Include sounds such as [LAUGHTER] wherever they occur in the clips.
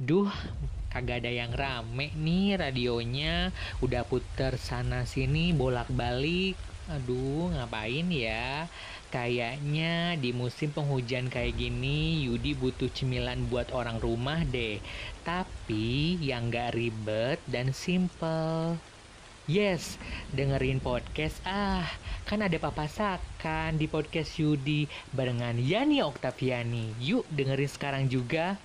Duh, kagak ada yang rame nih radionya. Udah puter sana sini bolak-balik. Aduh, ngapain ya? Kayaknya di musim penghujan kayak gini, Yudi butuh cemilan buat orang rumah deh. Tapi yang gak ribet dan simple. Yes, dengerin podcast ah. Kan ada papasakan di podcast Yudi barengan Yani Oktaviani. Yuk dengerin sekarang juga.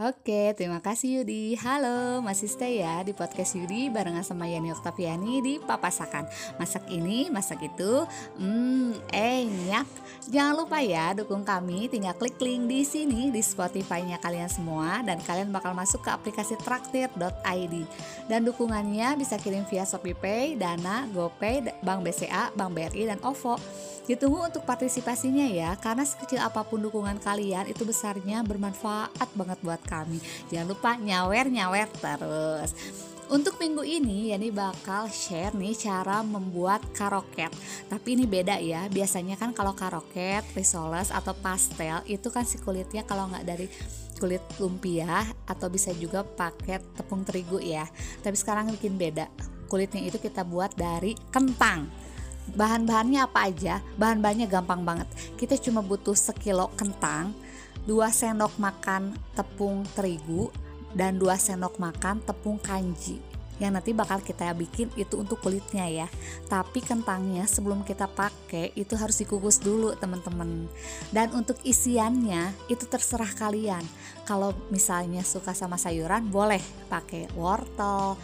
Oke, terima kasih Yudi. Halo, masih stay ya di podcast Yudi barengan sama Yani Oktaviani di Papasakan. Masak ini, masak itu, hmm, enyak. Jangan lupa ya dukung kami, tinggal klik link di sini di Spotify-nya kalian semua dan kalian bakal masuk ke aplikasi traktir.id. Dan dukungannya bisa kirim via ShopeePay, Dana, GoPay, Bank BCA, Bank BRI dan OVO. Ditunggu untuk partisipasinya ya, karena sekecil apa pun dukungan kalian itu besarnya bermanfaat banget buat kami. Jangan lupa nyawer-nyawer terus. Untuk minggu ini Yani bakal share nih cara membuat karoket. Tapi ini beda ya. Biasanya kan kalau karoket, risoles atau pastel itu kan si kulitnya kalau nggak dari kulit lumpia atau bisa juga pakai tepung terigu ya. Tapi sekarang bikin beda. Kulitnya itu kita buat dari kentang bahan-bahannya apa aja? Bahan-bahannya gampang banget. Kita cuma butuh sekilo kentang 2 sendok makan tepung terigu dan 2 sendok makan tepung kanji. Yang nanti bakal kita bikin itu untuk kulitnya ya. Tapi kentangnya sebelum kita pakai itu harus dikukus dulu teman-teman. Dan untuk isiannya itu terserah kalian. Kalau misalnya suka sama sayuran boleh pakai wortel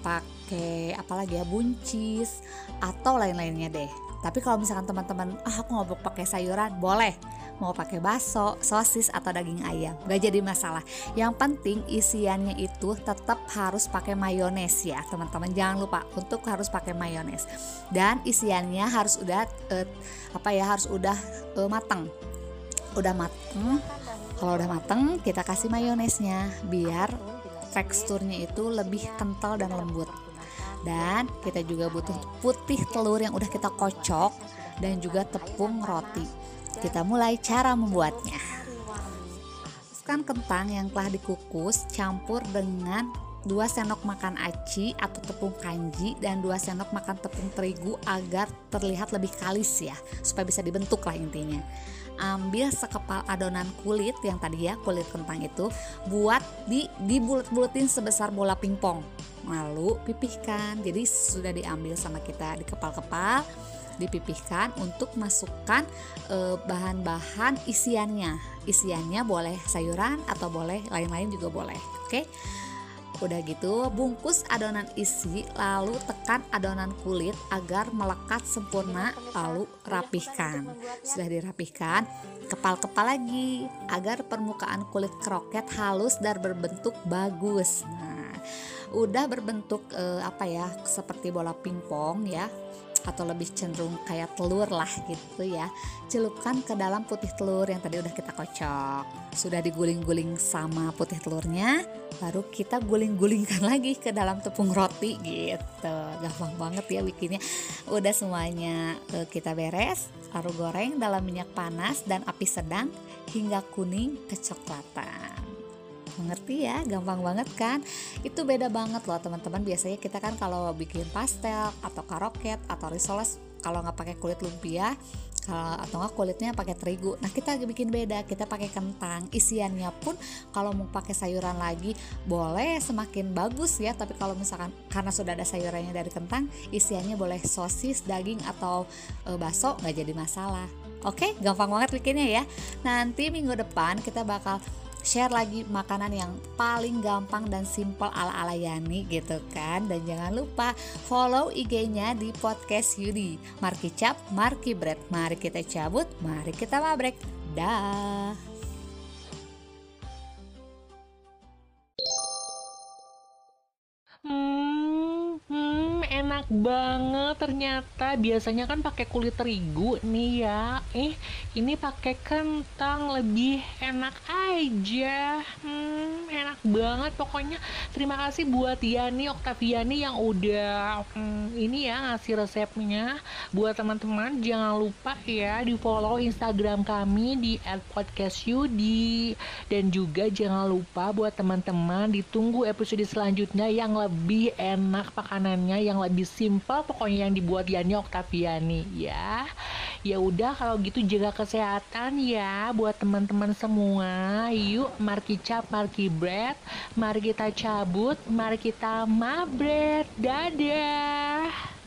pakai apalagi ya buncis atau lain-lainnya deh. Tapi kalau misalkan teman-teman ah aku mau pakai sayuran boleh. Mau pakai bakso, sosis atau daging ayam. Gak jadi masalah. Yang penting isiannya itu tetap harus pakai mayones ya teman-teman. Jangan lupa untuk harus pakai mayones. Dan isiannya harus udah uh, apa ya harus udah uh, matang udah mateng. Kalau udah mateng kita kasih mayonesnya biar teksturnya itu lebih kental dan lembut. Dan kita juga butuh putih telur yang udah kita kocok dan juga tepung roti. Kita mulai cara membuatnya. Masukkan kentang yang telah dikukus campur dengan 2 sendok makan aci atau tepung kanji dan 2 sendok makan tepung terigu agar terlihat lebih kalis ya supaya bisa dibentuk lah intinya. Ambil sekepal adonan kulit yang tadi ya kulit kentang itu buat di dibulet-buletin sebesar bola pingpong. Lalu pipihkan. Jadi sudah diambil sama kita di kepal-kepal dipipihkan untuk masukkan eh, bahan-bahan isiannya. Isiannya boleh sayuran atau boleh lain-lain juga boleh oke? okay? Udah gitu, bungkus adonan isi, lalu tekan adonan kulit agar melekat sempurna, lalu rapihkan. Sudah dirapihkan, kepal-kepal lagi agar permukaan kulit kroket halus dan berbentuk bagus. Nah, udah berbentuk eh, apa ya, seperti bola pingpong ya atau lebih cenderung kayak telur lah gitu ya. Celupkan ke dalam putih telur yang tadi udah kita kocok. Sudah diguling-guling sama putih telurnya baru kita guling-gulingkan [LAUGHS] lagi ke dalam tepung roti gitu. Gampang banget ya bikinnya. Udah semuanya eh, kita beres lalu goreng dalam minyak panas dan api sedang hingga kuning kecoklatan mengerti ya? Gampang banget kan? Itu beda banget loh teman-teman. Biasanya kita kan kalau bikin pastel atau karoket atau risoles kalau nggak pakai kulit lumpia atau nggak kulitnya pakai terigu. Nah kita bikin beda. Kita pakai kentang. Isiannya pun kalau mau pakai sayuran lagi boleh semakin bagus ya. Tapi kalau misalkan karena sudah ada sayurannya dari kentang isiannya boleh sosis daging atau e, bakso nggak jadi masalah. Oke? Gampang banget bikinnya ya. Nanti minggu depan kita bakal share lagi makanan yang paling gampang dan simple ala-ala Yani gitu kan. Dan jangan lupa follow IG-nya di podcast Yudi. Marki Cap, Marki Bread. Mari kita cabut, mari kita mabrek. Dah enak banget ternyata. Biasanya kan pakai kulit terigu nih ya. Eh ini pakai kentang lebih enak aja. Hmm, enak banget. Pokoknya terima kasih buat Yani Oktaviani yang udah hmm, ini ya ngasih resepnya. Buat teman-teman jangan lupa ya di follow Instagram kami di @podcastyudi dan juga jangan lupa buat teman-teman ditunggu episode selanjutnya yang lebih enak makanannya yang lebih simpel pokoknya yang dibuat Yani Oktaviani ya. Ya udah kalau gitu jaga kesehatan ya buat teman-teman semua. Yuk mari cap mari bread mari kita cabut mari kita mabret dadah